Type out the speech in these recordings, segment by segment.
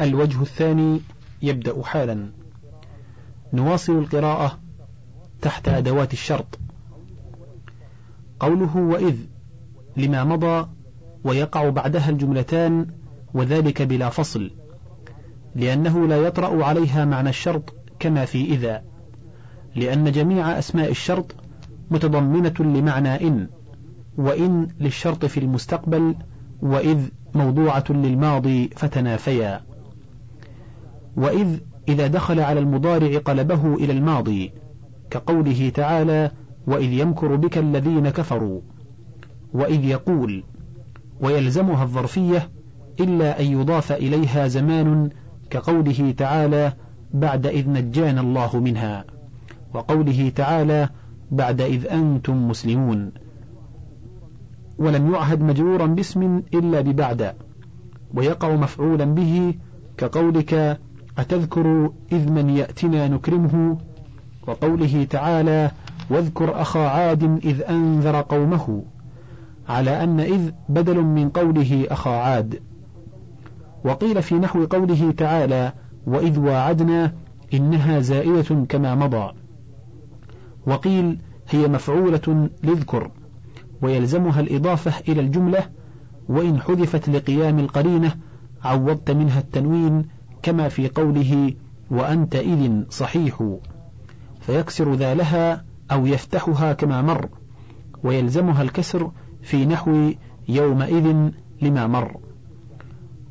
الوجه الثاني يبدأ حالا. نواصل القراءة تحت أدوات الشرط. قوله وإذ لما مضى ويقع بعدها الجملتان وذلك بلا فصل لأنه لا يطرأ عليها معنى الشرط كما في إذا لأن جميع أسماء الشرط متضمنة لمعنى إن وإن للشرط في المستقبل وإذ موضوعة للماضي فتنافيا. وإذ إذا دخل على المضارع قلبه إلى الماضي كقوله تعالى وإذ يمكر بك الذين كفروا وإذ يقول ويلزمها الظرفية إلا أن يضاف إليها زمان كقوله تعالى بعد إذ نجانا الله منها وقوله تعالى بعد إذ أنتم مسلمون ولم يعهد مجرورا باسم إلا ببعد ويقع مفعولا به كقولك أتذكر إذ من يأتنا نكرمه؟ وقوله تعالى واذكر أخا عاد إذ أنذر قومه. على أن إذ بدل من قوله أخا عاد. وقيل في نحو قوله تعالى وإذ واعدنا إنها زائدة كما مضى. وقيل هي مفعولة لذكر ويلزمها الإضافة إلى الجملة وإن حذفت لقيام القرينة عوضت منها التنوين كما في قوله وأنت إذ صحيح فيكسر ذالها أو يفتحها كما مر ويلزمها الكسر في نحو يومئذ لما مر.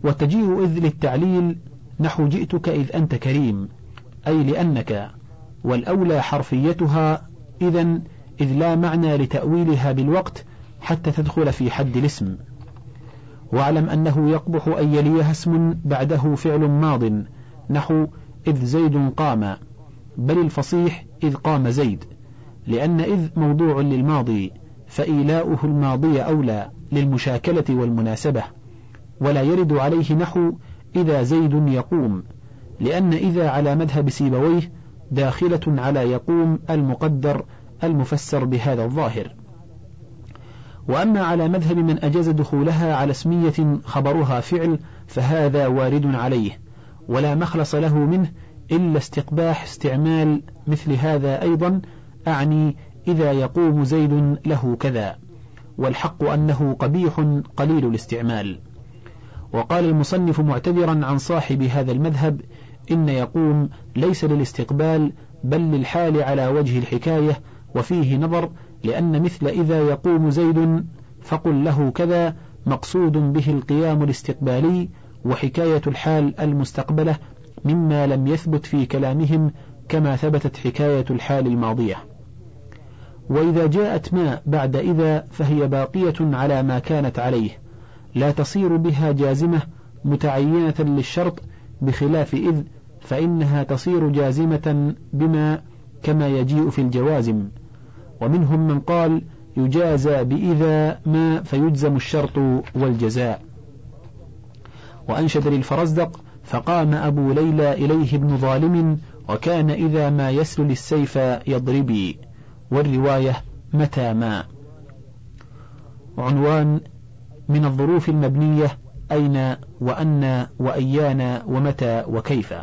وتجيء إذ للتعليل نحو جئتك إذ أنت كريم أي لأنك والأولى حرفيتها إذا إذ لا معنى لتأويلها بالوقت حتى تدخل في حد الاسم. واعلم أنه يقبح أن يليها اسم بعده فعل ماض نحو إذ زيد قام بل الفصيح إذ قام زيد لأن إذ موضوع للماضي فإيلاؤه الماضي أولى للمشاكلة والمناسبة ولا يرد عليه نحو إذا زيد يقوم لأن إذا على مذهب سيبويه داخلة على يقوم المقدر المفسر بهذا الظاهر. وأما على مذهب من أجاز دخولها على اسمية خبرها فعل فهذا وارد عليه ولا مخلص له منه إلا استقباح استعمال مثل هذا أيضا أعني إذا يقوم زيد له كذا والحق أنه قبيح قليل الاستعمال. وقال المصنف معتذرا عن صاحب هذا المذهب إن يقوم ليس للاستقبال بل للحال على وجه الحكاية وفيه نظر لأن مثل إذا يقوم زيد فقل له كذا مقصود به القيام الاستقبالي وحكاية الحال المستقبلة مما لم يثبت في كلامهم كما ثبتت حكاية الحال الماضية. وإذا جاءت ما بعد إذا فهي باقية على ما كانت عليه لا تصير بها جازمة متعينة للشرط بخلاف إذ فإنها تصير جازمة بما كما يجيء في الجوازم. ومنهم من قال يجازى بإذا ما فيجزم الشرط والجزاء. وأنشد للفرزدق فقام أبو ليلى إليه ابن ظالم وكان إذا ما يسل السيف يضربي والرواية متى ما. عنوان من الظروف المبنية أين وأن وأيان ومتى وكيف.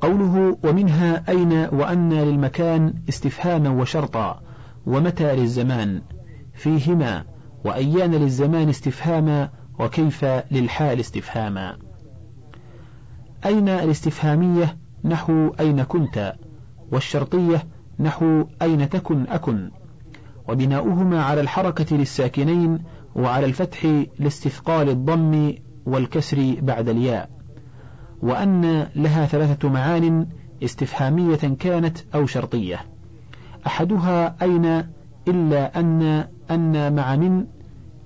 قوله ومنها أين وأن للمكان استفهاما وشرطا ومتى للزمان؟ فيهما وأيان للزمان استفهاما وكيف للحال استفهاما؟ أين الاستفهامية؟ نحو أين كنت والشرطية نحو أين تكن أكن؟ وبناؤهما على الحركة للساكنين وعلى الفتح لاستثقال الضم والكسر بعد الياء. وأن لها ثلاثة معان استفهامية كانت أو شرطية. أحدها أين إلا أن أن مع من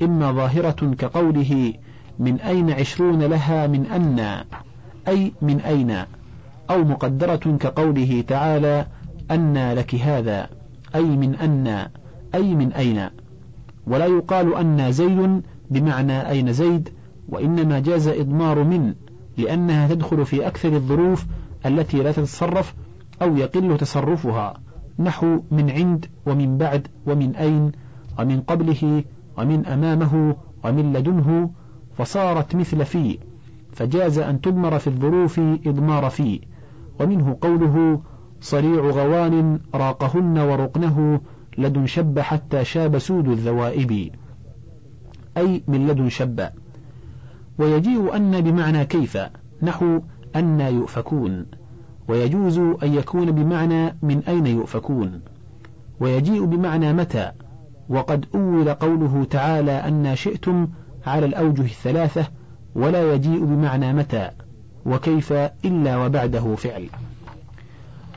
إما ظاهرة كقوله من أين عشرون لها من أن أي من أين أو مقدرة كقوله تعالى أن لك هذا أي من أن أي من أين. ولا يقال أن زيد بمعنى أين زيد وإنما جاز إضمار من لأنها تدخل في أكثر الظروف التي لا تتصرف أو يقل تصرفها. نحو من عند ومن بعد ومن أين ومن قبله ومن أمامه ومن لدنه فصارت مثل في فجاز أن تضمر في الظروف إضمار في. ومنه قوله صريع غوان راقهن ورقنه لدن شب حتى شاب سود الذوائب أي من لدن شب. ويجيء أن بمعنى كيف نحو أن يؤفكون. ويجوز أن يكون بمعنى من أين يؤفكون. ويجيء بمعنى متى وقد أول قوله تعالى أن شئتم على الأوجه الثلاثة ولا يجيء بمعنى متى وكيف إلا وبعده فعل.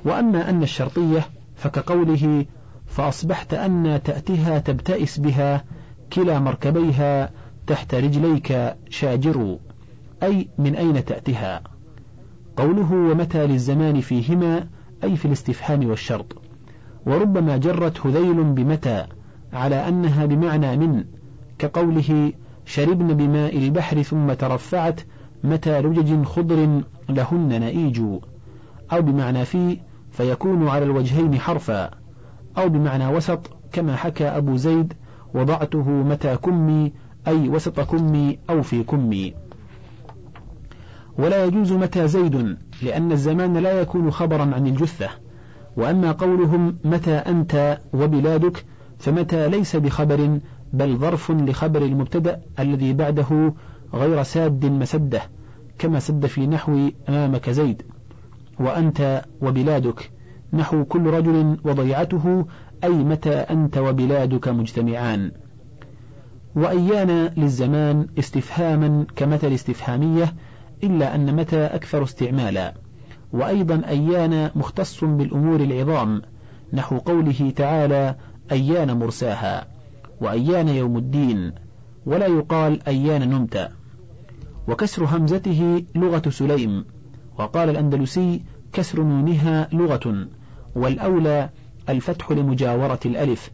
وأما أن الشرطية فكقوله فأصبحت أن تأتيها تبتئس بها كلا مركبيها تحت رجليك شاجر أي من أين تأتيها؟ قوله ومتى للزمان فيهما أي في الاستفهام والشرط. وربما جرت هذيل بمتى على أنها بمعنى من كقوله شربن بماء البحر ثم ترفعت متى لجج خضر لهن نئيج. أو بمعنى في فيكون على الوجهين حرفا. أو بمعنى وسط كما حكى أبو زيد وضعته متى كمي أي وسط كمي أو في كمي. ولا يجوز متى زيد لأن الزمان لا يكون خبرا عن الجثة. وأما قولهم متى أنت وبلادك فمتى ليس بخبر بل ظرف لخبر المبتدأ الذي بعده غير ساد مسده كما سد في نحو أمامك زيد. وأنت وبلادك نحو كل رجل وضيعته أي متى أنت وبلادك مجتمعان. وأيان للزمان استفهاما كمثل استفهامية إلا أن متى أكثر استعمالا. وأيضا أيان مختص بالأمور العظام نحو قوله تعالى أيان مرساها وأيان يوم الدين ولا يقال أيان نمت. وكسر همزته لغة سليم وقال الأندلسي كسر نونها لغة والأولى الفتح لمجاورة الألف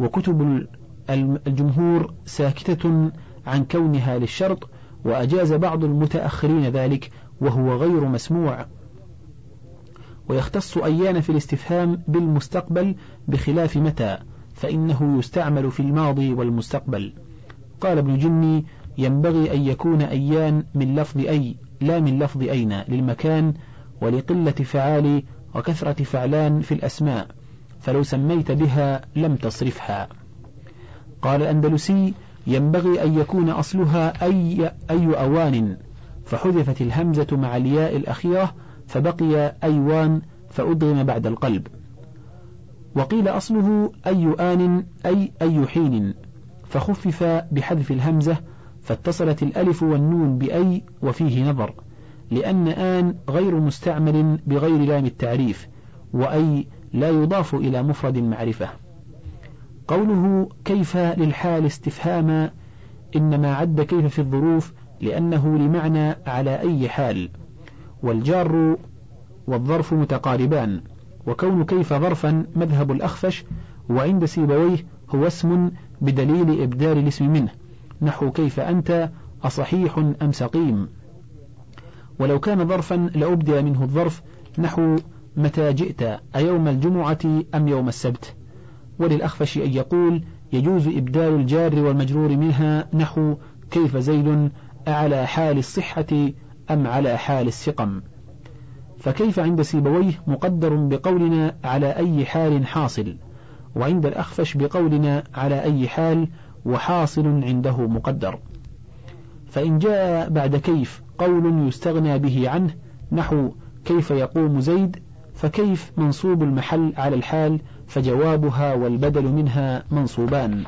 وكتب الجمهور ساكتة عن كونها للشرط وأجاز بعض المتأخرين ذلك وهو غير مسموع. ويختص أيان في الاستفهام بالمستقبل بخلاف متى فإنه يستعمل في الماضي والمستقبل. قال ابن جني ينبغي أن يكون أيان من لفظ أي لا من لفظ أين للمكان ولقلة فعال وكثرة فعلان في الأسماء فلو سميت بها لم تصرفها. قال الأندلسي ينبغي أن يكون أصلها أي, أي أوان. فحذفت الهمزة مع الياء الأخيرة فبقي أيوان فأدغم بعد القلب. وقيل أصله أي آن أي أي حين. فخفف بحذف الهمزة فاتصلت الألف والنون بأي وفيه نظر. لأن آن غير مستعمل بغير لام التعريف وأي لا يضاف إلى مفرد معرفة. قوله كيف للحال استفهاما إنما عد كيف في الظروف لأنه لمعنى على أي حال. والجار والظرف متقاربان وكون كيف ظرفا مذهب الأخفش وعند سيبويه هو اسم بدليل إبدال الاسم منه. نحو كيف أنت أصحيح أم سقيم. ولو كان ظرفا لأبدل منه الظرف نحو متى جئت أيوم الجمعة أم يوم السبت؟ وللأخفش أن يقول يجوز إبدال الجار والمجرور منها نحو كيف زيد أعلى حال الصحة أم على حال السقم. فكيف عند سيبويه مقدر بقولنا على أي حال حاصل وعند الأخفش بقولنا على أي حال وحاصل عنده مقدر. فإن جاء بعد كيف قول يستغنى به عنه نحو كيف يقوم زيد فكيف منصوب المحل على الحال فجوابها والبدل منها منصوبان.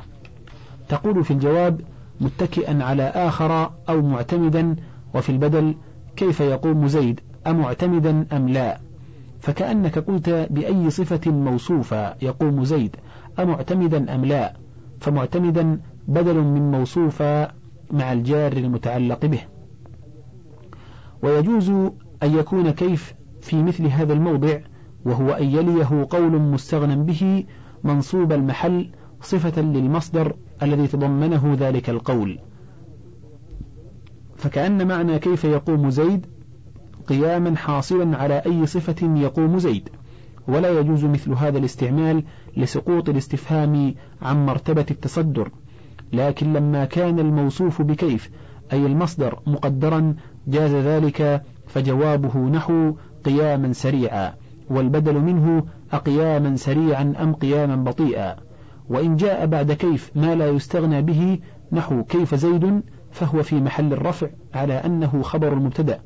تقول في الجواب متكئا على آخر أو معتمدا وفي البدل كيف يقوم زيد أمعتمدا أم لا؟ فكأنك قلت بأي صفة موصوفة يقوم زيد أمعتمدا أم لا؟ فمعتمدا بدل من موصوفة مع الجار المتعلق به. ويجوز أن يكون كيف في مثل هذا الموضع وهو أن يليه قول مستغنى به منصوب المحل صفة للمصدر الذي تضمنه ذلك القول. فكأن معنى كيف يقوم زيد قياما حاصلا على أي صفة يقوم زيد ولا يجوز مثل هذا الاستعمال لسقوط الاستفهام عن مرتبة التصدر. لكن لما كان الموصوف بكيف أي المصدر مقدرا جاز ذلك فجوابه نحو قياما سريعا. والبدل منه أقياما سريعا أم قياما بطيئا. وإن جاء بعد كيف ما لا يستغنى به نحو كيف زيد فهو في محل الرفع على أنه خبر المبتدأ.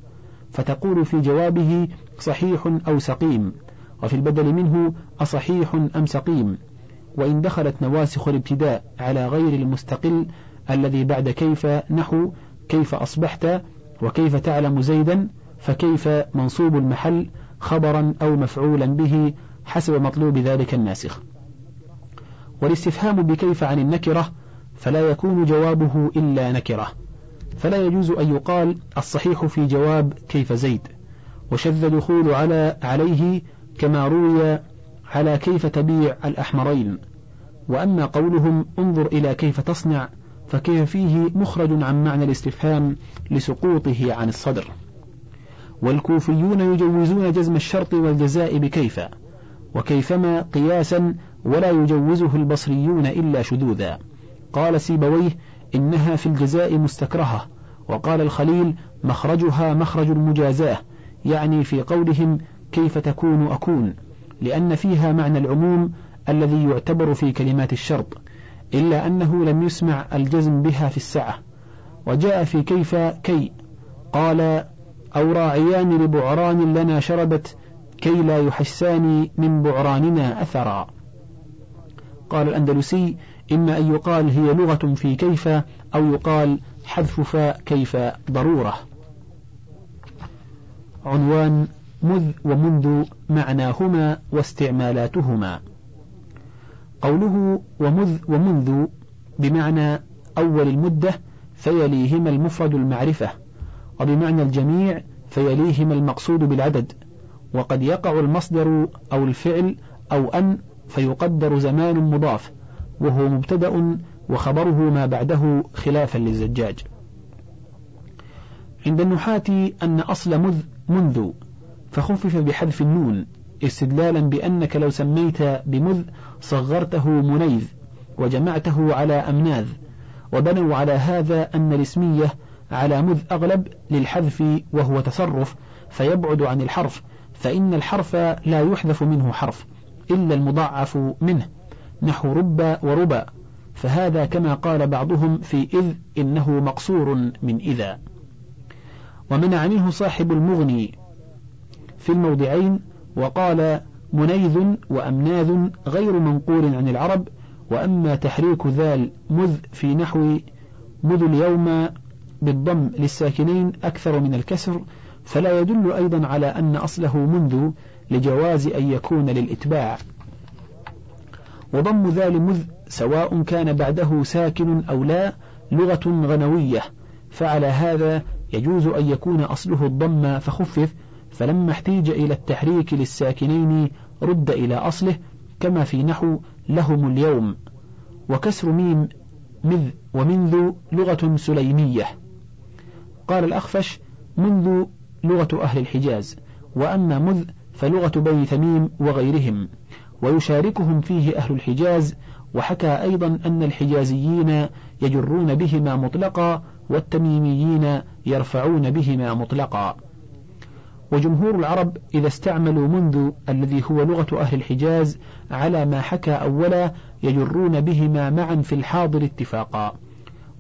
فتقول في جوابه صحيح أو سقيم. وفي البدل منه أصحيح أم سقيم. وإن دخلت نواسخ الابتداء على غير المستقل الذي بعد كيف نحو كيف أصبحت وكيف تعلم زيدا فكيف منصوب المحل خبرا أو مفعولا به حسب مطلوب ذلك الناسخ. والاستفهام بكيف عن النكرة فلا يكون جوابه إلا نكرة. فلا يجوز أن يقال الصحيح في جواب كيف زيد. وشذ دخول على عليه كما روي على كيف تبيع الأحمرين. وأما قولهم انظر إلى كيف تصنع فكيف فيه مخرج عن معنى الاستفهام لسقوطه عن الصدر. والكوفيون يجوزون جزم الشرط والجزاء بكيف وكيفما قياسا ولا يجوزه البصريون إلا شذوذا. قال سيبويه إنها في الجزاء مستكرهة. وقال الخليل مخرجها مخرج المجازاة يعني في قولهم كيف تكون أكون؟ لأن فيها معنى العموم الذي يعتبر في كلمات الشرط إلا أنه لم يسمع الجزم بها في السعة وجاء في كيف كي قال أو راعيان لبعران لنا شربت كي لا يحسان من بعراننا أثرا. قال الأندلسي إما أن يقال هي لغة في كيف أو يقال حذف فاء كيف ضرورة. عنوان مذ ومنذ معناهما واستعمالاتهما. قوله ومذ ومنذ بمعنى أول المدة فيليهما المفرد المعرفة. وبمعنى الجميع فيليهما المقصود بالعدد وقد يقع المصدر أو الفعل أو أن فيقدر زمان مضاف وهو مبتدأ وخبره ما بعده خلافا للزجاج. عند النحاة أن أصل مذ منذ فخفف بحذف النون استدلالا بأنك لو سميت بمذ صغرته منيذ وجمعته على أمناذ وبنوا على هذا أن الاسمية على مذ أغلب للحذف وهو تصرف فيبعد عن الحرف فإن الحرف لا يحذف منه حرف إلا المضاعف منه نحو رب وربا فهذا كما قال بعضهم في إذ إنه مقصور من إذا. ومنع منه صاحب المغني في الموضعين وقال منيذ وأمناذ غير منقول عن العرب وأما تحريك ذال مذ في نحو مذ اليوم بالضم للساكنين أكثر من الكسر فلا يدل أيضا على أن أصله منذ لجواز أن يكون للإتباع. وضم ذال مذ سواء كان بعده ساكن أو لا لغة غنوية فعلى هذا يجوز أن يكون أصله الضم فخفف فلما احتيج إلى التحريك للساكنين رد إلى أصله كما في نحو لهم اليوم. وكسر ميم مذ ومنذ لغة سليمية. قال الأخفش منذ لغة أهل الحجاز وأما مذ فلغة بني تميم وغيرهم ويشاركهم فيه أهل الحجاز وحكى أيضا أن الحجازيين يجرون بهما مطلقا والتميميين يرفعون بهما مطلقا. وجمهور العرب إذا استعملوا منذ الذي هو لغة أهل الحجاز على ما حكى أولا يجرون بهما معا في الحاضر اتفاقا.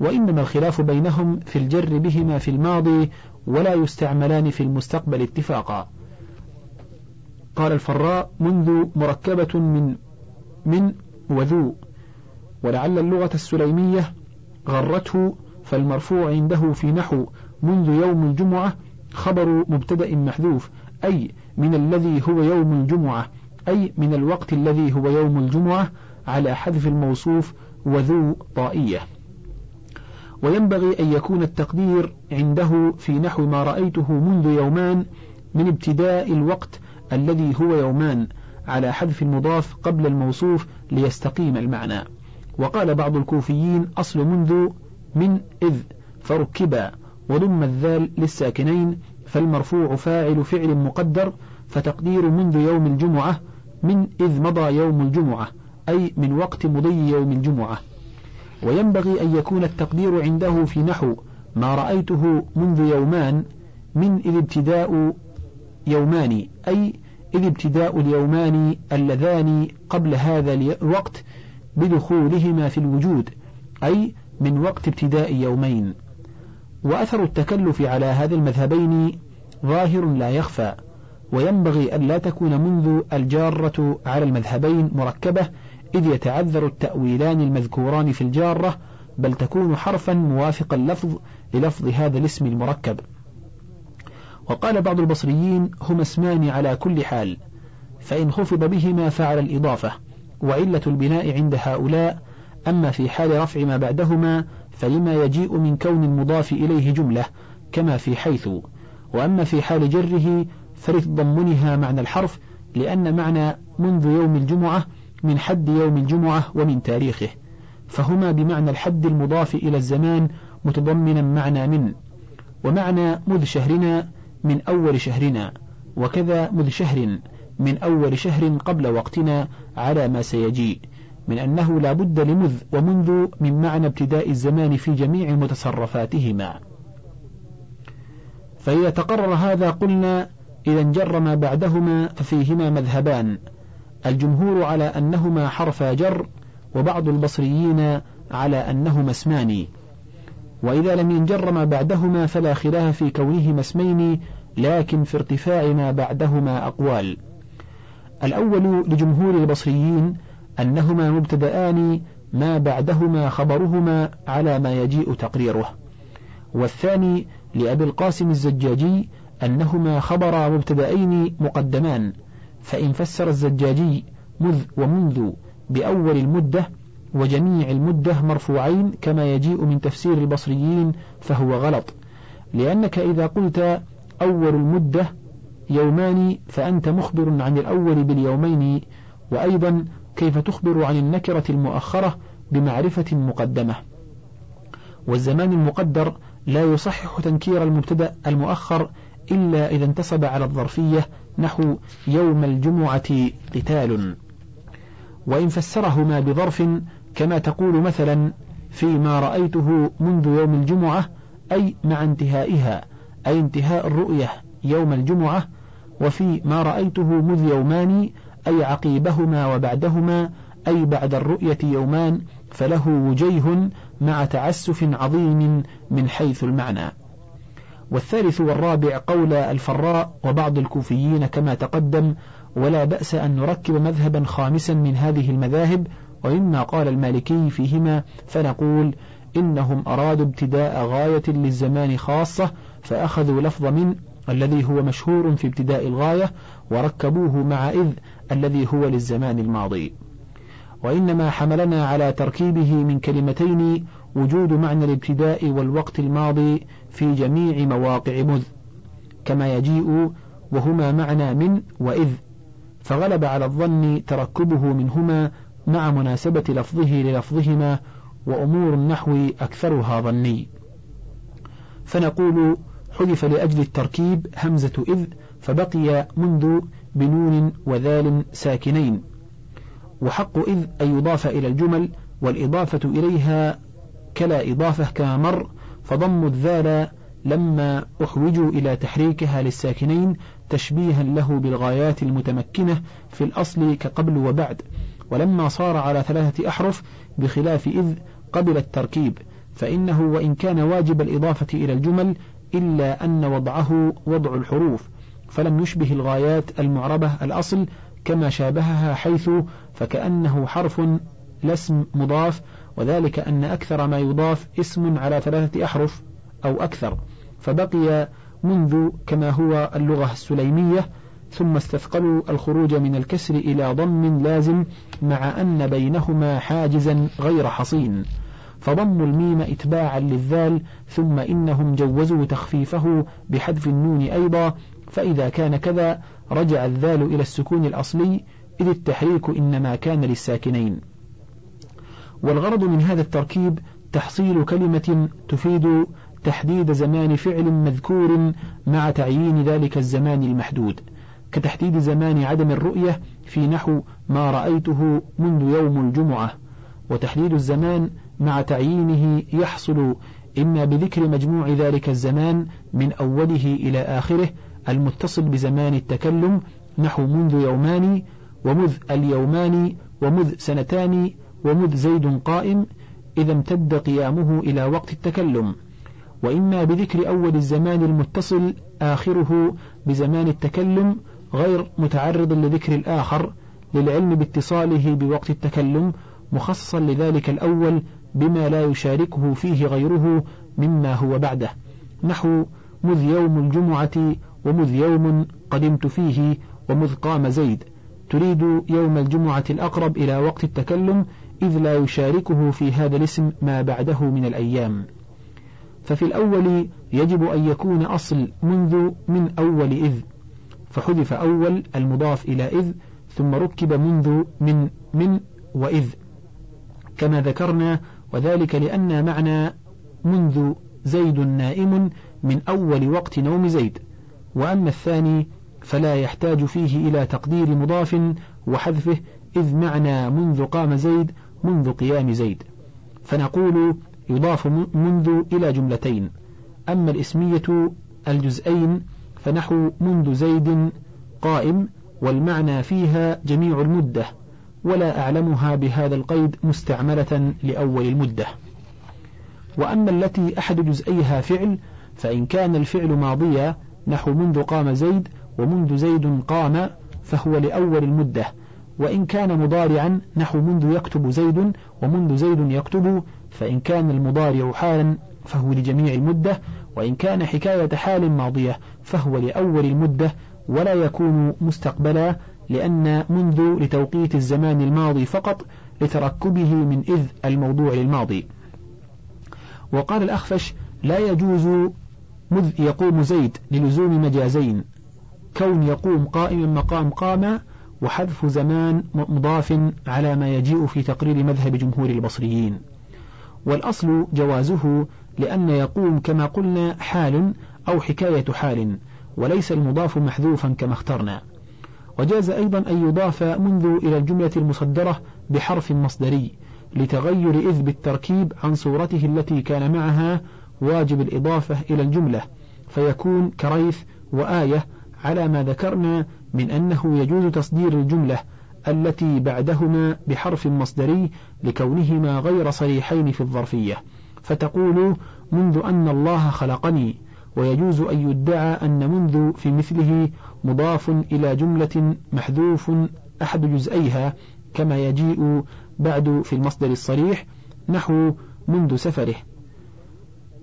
وإنما الخلاف بينهم في الجر بهما في الماضي ولا يستعملان في المستقبل اتفاقا. قال الفراء منذ مركبة من من وذو ولعل اللغة السليمية غرته فالمرفوع عنده في نحو منذ يوم الجمعة خبر مبتدأ محذوف أي من الذي هو يوم الجمعة أي من الوقت الذي هو يوم الجمعة على حذف الموصوف وذو طائية. وينبغي أن يكون التقدير عنده في نحو ما رأيته منذ يومان من ابتداء الوقت الذي هو يومان على حذف المضاف قبل الموصوف ليستقيم المعنى. وقال بعض الكوفيين أصل منذ من إذ فركبا وضم الذال للساكنين فالمرفوع فاعل فعل مقدر فتقدير منذ يوم الجمعة من إذ مضى يوم الجمعة أي من وقت مضي يوم الجمعة. وينبغي أن يكون التقدير عنده في نحو ما رأيته منذ يومان من إذ ابتداء يومان أي إذ ابتداء اليومان اللذان قبل هذا الوقت بدخولهما في الوجود أي من وقت ابتداء يومين. وأثر التكلف على هذا المذهبين ظاهر لا يخفى وينبغي أن لا تكون منذ الجارة على المذهبين مركبة إذ يتعذر التأويلان المذكوران في الجارة بل تكون حرفا موافق اللفظ للفظ هذا الاسم المركب. وقال بعض البصريين هما اسمان على كل حال فإن خفض بهما فعل الإضافة وعلة البناء عند هؤلاء أما في حال رفع ما بعدهما فلما يجيء من كون المضاف إليه جملة كما في حيث وأما في حال جره فلتضمنها معنى الحرف لأن معنى منذ يوم الجمعة من حد يوم الجمعة ومن تاريخه فهما بمعنى الحد المضاف إلى الزمان متضمنا معنى من ومعنى مذ شهرنا من أول شهرنا وكذا مذ شهر من أول شهر قبل وقتنا على ما سيجيء من أنه لا بد لمذ ومنذ من معنى ابتداء الزمان في جميع متصرفاتهما. فإذا تقرر هذا قلنا إذا انجر ما بعدهما ففيهما مذهبان الجمهور على أنهما حرف جر وبعض البصريين على أنهما اسمان. وإذا لم ينجر ما بعدهما فلا خلاف في كونهما اسمين لكن في ارتفاع ما بعدهما أقوال. الأول لجمهور البصريين أنهما مبتدآن ما بعدهما خبرهما على ما يجيء تقريره. والثاني لأبي القاسم الزجاجي أنهما خبر مبتدأين مقدمان. فإن فسر الزجاجي مذ ومنذ بأول المدة وجميع المدة مرفوعين كما يجيء من تفسير البصريين فهو غلط. لأنك إذا قلت أول المدة يومان فأنت مخبر عن الأول باليومين وأيضا كيف تخبر عن النكرة المؤخرة بمعرفة مقدمة. والزمان المقدر لا يصحح تنكير المبتدأ المؤخر إلا إذا انتصب على الظرفية نحو يوم الجمعة قتال. وإن فسرهما بظرف كما تقول مثلا فيما رأيته منذ يوم الجمعة أي مع انتهائها أي انتهاء الرؤية يوم الجمعة وفي ما رأيته مذ يومان أي عقيبهما وبعدهما أي بعد الرؤية يومان فله وجيه مع تعسف عظيم من حيث المعنى. والثالث والرابع قول الفراء وبعض الكوفيين كما تقدم ولا بأس أن نركب مذهبا خامسا من هذه المذاهب وإما قال المالكي فيهما فنقول إنهم أرادوا ابتداء غاية للزمان خاصة فأخذوا لفظ من الذي هو مشهور في ابتداء الغاية وركبوه مع إذ الذي هو للزمان الماضي. وإنما حملنا على تركيبه من كلمتين وجود معنى الابتداء والوقت الماضي في جميع مواقع مذ كما يجيء وهما معنى من وإذ فغلب على الظن تركبه منهما مع مناسبة لفظه للفظهما وأمور النحو أكثرها ظني. فنقول حذف لأجل التركيب همزة إذ فبقي منذ بنون وذال ساكنين. وحق إذ أن يضاف إلى الجمل والإضافة إليها كلا إضافة كما مر فضم الذال لما أحوجوا إلى تحريكها للساكنين تشبيها له بالغايات المتمكنة في الأصل كقبل وبعد. ولما صار على ثلاثة أحرف بخلاف إذ قبل التركيب فإنه وإن كان واجب الإضافة إلى الجمل إلا أن وضعه وضع الحروف فلم يشبه الغايات المعربة الأصل كما شابهها حيث فكأنه حرف لا اسم مضاف وذلك أن أكثر ما يضاف اسم على ثلاثة أحرف أو أكثر فبقي منذ كما هو اللغة السليمية ثم استثقلوا الخروج من الكسر إلى ضم لازم مع أن بينهما حاجزا غير حصين. فضموا الميم إتباعا للذال ثم إنهم جوزوا تخفيفه بحذف النون أيضا فإذا كان كذا رجع الذال إلى السكون الأصلي إذ التحريك إنما كان للساكنين. والغرض من هذا التركيب تحصيل كلمة تفيد تحديد زمان فعل مذكور مع تعيين ذلك الزمان المحدود كتحديد زمان عدم الرؤية في نحو ما رأيته منذ يوم الجمعة وتحديد الزمان مع تعيينه يحصل إما بذكر مجموع ذلك الزمان من أوله إلى آخره المتصل بزمان التكلم نحو منذ يومان ومذ اليومان ومذ سنتان ومذ زيد قائم إذا امتد قيامه إلى وقت التكلم. وإما بذكر أول الزمان المتصل آخره بزمان التكلم غير متعرض لذكر الآخر للعلم باتصاله بوقت التكلم مخصصا لذلك الأول بما لا يشاركه فيه غيره مما هو بعده. نحو مذ يوم الجمعة ومذ يوم قدمت فيه ومذ قام زيد. تريد يوم الجمعة الأقرب إلى وقت التكلم إذ لا يشاركه في هذا الاسم ما بعده من الأيام. ففي الأول يجب أن يكون أصل منذ من أول إذ فحذف أول المضاف إلى إذ ثم ركب منذ من من وإذ كما ذكرنا وذلك لأن معنى منذ زيد نائم من أول وقت نوم زيد. وأما الثاني فلا يحتاج فيه إلى تقدير مضاف وحذفه إذ معنى منذ قام زيد منذ قيام زيد فنقول يضاف منذ إلى جملتين أما الإسمية الجزئين فنحو منذ زيد قائم والمعنى فيها جميع المدة ولا أعلمها بهذا القيد مستعملة لأول المدة. وأما التي أحد جزئيها فعل فإن كان الفعل ماضيا نحو منذ قام زيد ومنذ زيد قام فهو لأول المدة وإن كان مضارعا نحو منذ يكتب زيد ومنذ زيد يكتب فإن كان المضارع حالا فهو لجميع المدة وإن كان حكاية حال ماضية فهو لأول المدة ولا يكون مستقبلا لأن منذ لتوقيت الزمان الماضي فقط لتركبه من إذ الموضوع للماضي. وقال الأخفش لا يجوز مذ يقوم زيد للزوم مجازين. كون يقوم قائما مقام قام وحذف زمان مضاف على ما يجيء في تقرير مذهب جمهور البصريين. والأصل جوازه لأن يقوم كما قلنا حال أو حكاية حال وليس المضاف محذوفا كما اخترنا. وجاز أيضا أن يضاف منذ إلى الجملة المصدرة بحرف مصدري لتغير إذ بالتركيب عن صورته التي كان معها واجب الإضافة إلى الجملة فيكون كريث وآية على ما ذكرنا من أنه يجوز تصدير الجملة التي بعدهما بحرف مصدري لكونهما غير صريحين في الظرفية. فتقول منذ أن الله خلقني ويجوز أن يدعى أن منذ في مثله مضاف إلى جملة محذوف أحد جزئيها كما يجيء بعد في المصدر الصريح نحو منذ سفره.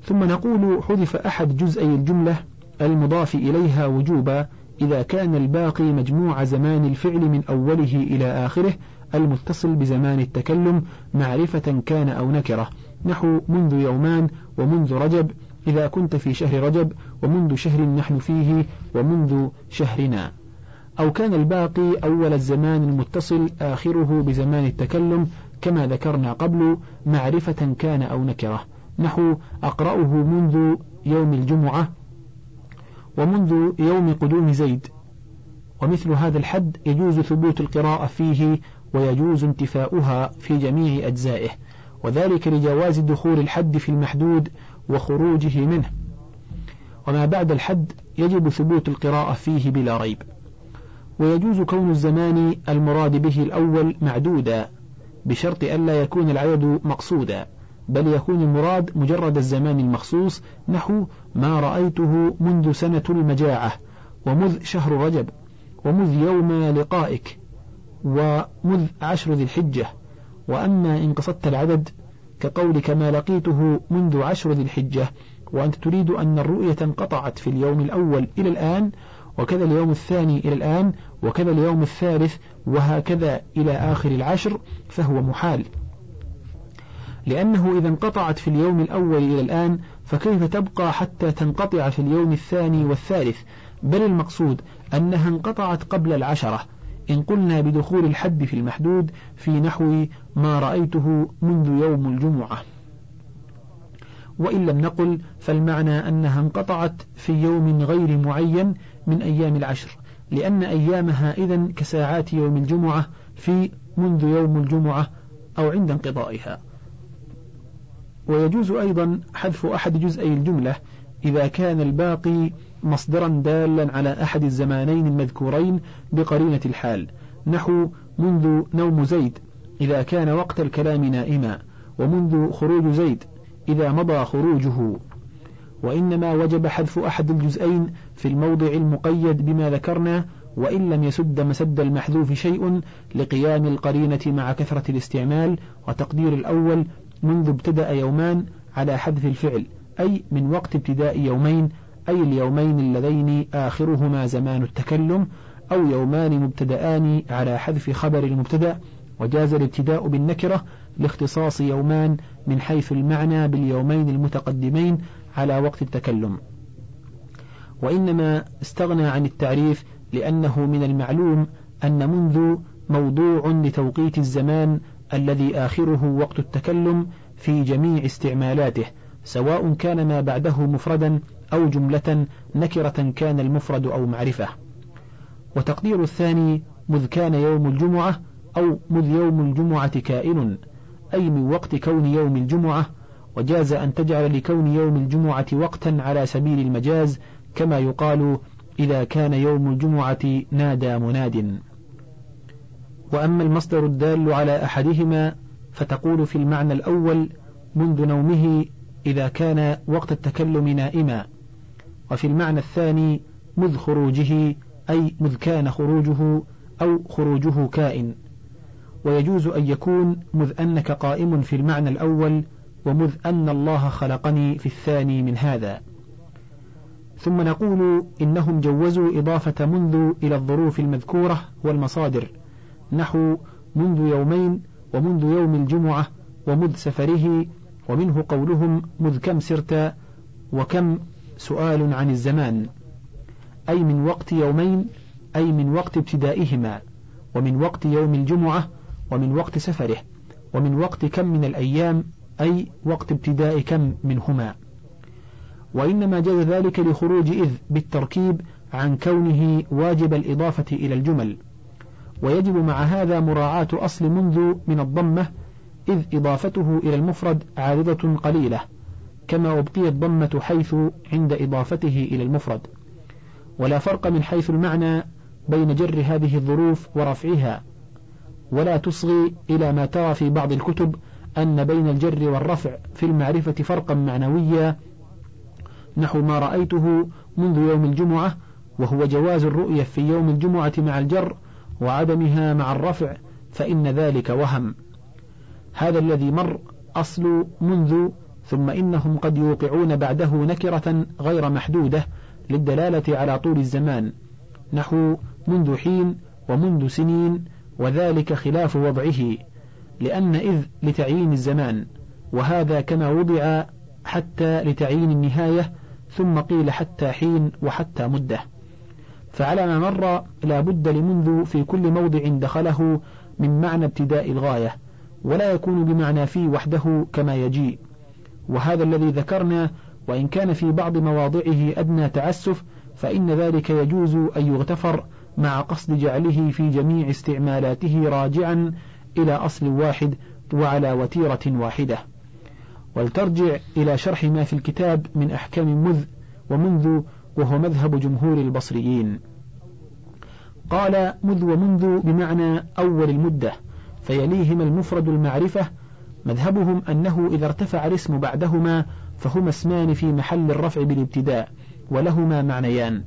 ثم نقول حذف أحد جزئي الجملة المضاف إليها وجوبا إذا كان الباقي مجموع زمان الفعل من أوله إلى آخره المتصل بزمان التكلم معرفة كان أو نكرة. نحو منذ يومان ومنذ رجب إذا كنت في شهر رجب ومنذ شهر نحن فيه ومنذ شهرنا. أو كان الباقي أول الزمان المتصل آخره بزمان التكلم كما ذكرنا قبل معرفة كان أو نكرة. نحو أقرأه منذ يوم الجمعة ومنذ يوم قدوم زيد. ومثل هذا الحد يجوز ثبوت القراءة فيه ويجوز انتفاؤها في جميع أجزائه وذلك لجواز دخول الحد في المحدود وخروجه منه. وما بعد الحد يجب ثبوت القراءة فيه بلا ريب. ويجوز كون الزمان المراد به الأول معدودا بشرط ألا يكون العدد مقصودا. بل يكون المراد مجرد الزمان المخصوص نحو ما رأيته منذ سنة المجاعة ومذ شهر رجب ومذ يوم لقائك ومذ عشر ذي الحجة. وأما إن قصدت العدد كقولك ما لقيته منذ عشر ذي الحجة وأنت تريد أن الرؤية انقطعت في اليوم الأول إلى الآن وكذا اليوم الثاني إلى الآن وكذا اليوم الثالث وهكذا إلى آخر العشر فهو محال. لأنه إذا انقطعت في اليوم الأول إلى الآن فكيف تبقى حتى تنقطع في اليوم الثاني والثالث؟ بل المقصود أنها انقطعت قبل العشرة. إن قلنا بدخول الحد في المحدود في نحو ما رأيته منذ يوم الجمعة. وإن لم نقل فالمعنى أنها انقطعت في يوم غير معين من أيام العشر. لأن أيامها إذا كساعات يوم الجمعة في منذ يوم الجمعة أو عند انقضائها. ويجوز أيضا حذف أحد جزئي الجملة إذا كان الباقي مصدرا دالا على أحد الزمانين المذكورين بقرينة الحال نحو منذ نوم زيد إذا كان وقت الكلام نائما ومنذ خروج زيد إذا مضى خروجه. وإنما وجب حذف أحد الجزئين في الموضع المقيد بما ذكرنا وإن لم يسد مسد المحذوف شيء لقيام القرينة مع كثرة الاستعمال وتقدير الأول منذ ابتدأ يومان على حذف الفعل أي من وقت ابتداء يومين أي اليومين اللذين آخرهما زمان التكلم أو يومان مبتدآن على حذف خبر المبتدأ وجاز الابتداء بالنكرة لاختصاص يومان من حيث المعنى باليومين المتقدمين على وقت التكلم. وإنما استغنى عن التعريف لأنه من المعلوم أن منذ موضوع لتوقيت الزمان الذي آخره وقت التكلم في جميع استعمالاته سواء كان ما بعده مفردا أو جملة نكرة كان المفرد أو معرفة. وتقدير الثاني مذ كان يوم الجمعة أو مذ يوم الجمعة كائن أي من وقت كون يوم الجمعة وجاز أن تجعل لكون يوم الجمعة وقتا على سبيل المجاز كما يقال إذا كان يوم الجمعة نادى مناد. وأما المصدر الدال على أحدهما فتقول في المعنى الأول منذ نومه إذا كان وقت التكلم نائما وفي المعنى الثاني مذ خروجه أي مذ كان خروجه أو خروجه كائن. ويجوز أن يكون مذ أنك قائم في المعنى الأول ومذ أن الله خلقني في الثاني من هذا. ثم نقول إنهم جوزوا إضافة منذ إلى الظروف المذكورة والمصادر. نحو منذ يومين ومنذ يوم الجمعة ومذ سفره ومنه قولهم مذ كم سرت وكم سؤال عن الزمان. أي من وقت يومين أي من وقت ابتدائهما ومن وقت يوم الجمعة ومن وقت سفره ومن وقت كم من الأيام أي وقت ابتداء كم منهما. وإنما جاز ذلك لخروج إذ بالتركيب عن كونه واجب الإضافة إلى الجمل. ويجب مع هذا مراعاة أصل منذ من الضمة إذ إضافته إلى المفرد عارضة قليلة كما أبقيت ضمة حيث عند إضافته إلى المفرد. ولا فرق من حيث المعنى بين جر هذه الظروف ورفعها ولا تصغي إلى ما ترى في بعض الكتب أن بين الجر والرفع في المعرفة فرقا معنويا. نحو ما رأيته منذ يوم الجمعة وهو جواز الرؤية في يوم الجمعة مع الجر وعدمها مع الرفع فإن ذلك وهم. هذا الذي مر أصل منذ ثم إنهم قد يوقعون بعده نكرة غير محدودة للدلالة على طول الزمان. نحو منذ حين ومنذ سنين وذلك خلاف وضعه لأن إذ لتعيين الزمان وهذا كما وضع حتى لتعيين النهاية ثم قيل حتى حين وحتى مدة. فعلى ما مر لا بد لمنذ في كل موضع دخله من معنى ابتداء الغاية ولا يكون بمعنى في وحده كما يجيء. وهذا الذي ذكرنا وإن كان في بعض مواضعه أدنى تعسف فإن ذلك يجوز أن يغتفر مع قصد جعله في جميع استعمالاته راجعا إلى أصل واحد وعلى وتيرة واحدة. ولترجع إلى شرح ما في الكتاب من أحكام مذ ومنذ وهو مذهب جمهور البصريين. قال مذ ومنذ بمعنى أول المدة فيليهما المفرد المعرفة مذهبهم أنه إذا ارتفع الاسم بعدهما فهما اسمان في محل الرفع بالابتداء ولهما معنيان.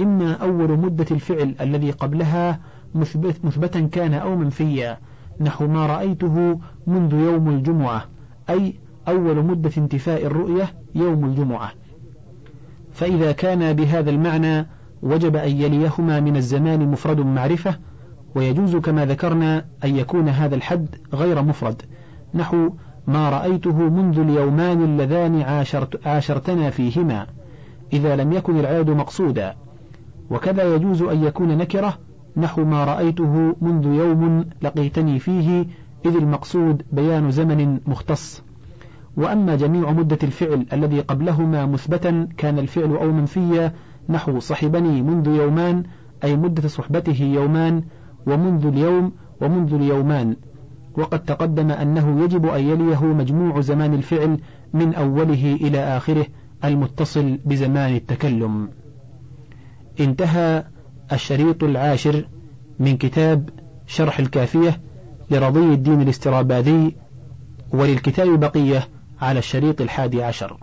إما أول مدة الفعل الذي قبلها مثبت مثبتا كان أو منفيا نحو ما رأيته منذ يوم الجمعة أي أول مدة انتفاء الرؤية يوم الجمعة. فإذا كان بهذا المعنى وجب أن يليهما من الزمان مفرد معرفة ويجوز كما ذكرنا أن يكون هذا الحد غير مفرد. نحو ما رأيته منذ اليومان اللذان عاشرت عاشرتنا فيهما إذا لم يكن العدد مقصودا. وكذا يجوز أن يكون نكرة نحو ما رأيته منذ يوم لقيتني فيه إذ المقصود بيان زمن مختص. وأما جميع مدة الفعل الذي قبلهما مثبتا كان الفعل أو منفيا نحو صحبني منذ يومان أي مدة صحبته يومان ومنذ اليوم ومنذ اليومان. وقد تقدم أنه يجب أن يليه مجموع زمان الفعل من أوله إلى آخره المتصل بزمان التكلم. انتهى الشريط العاشر من كتاب شرح الكافية لرضي الدين الاستراباذي وللكتاب بقية على الشريط الحادي عشر.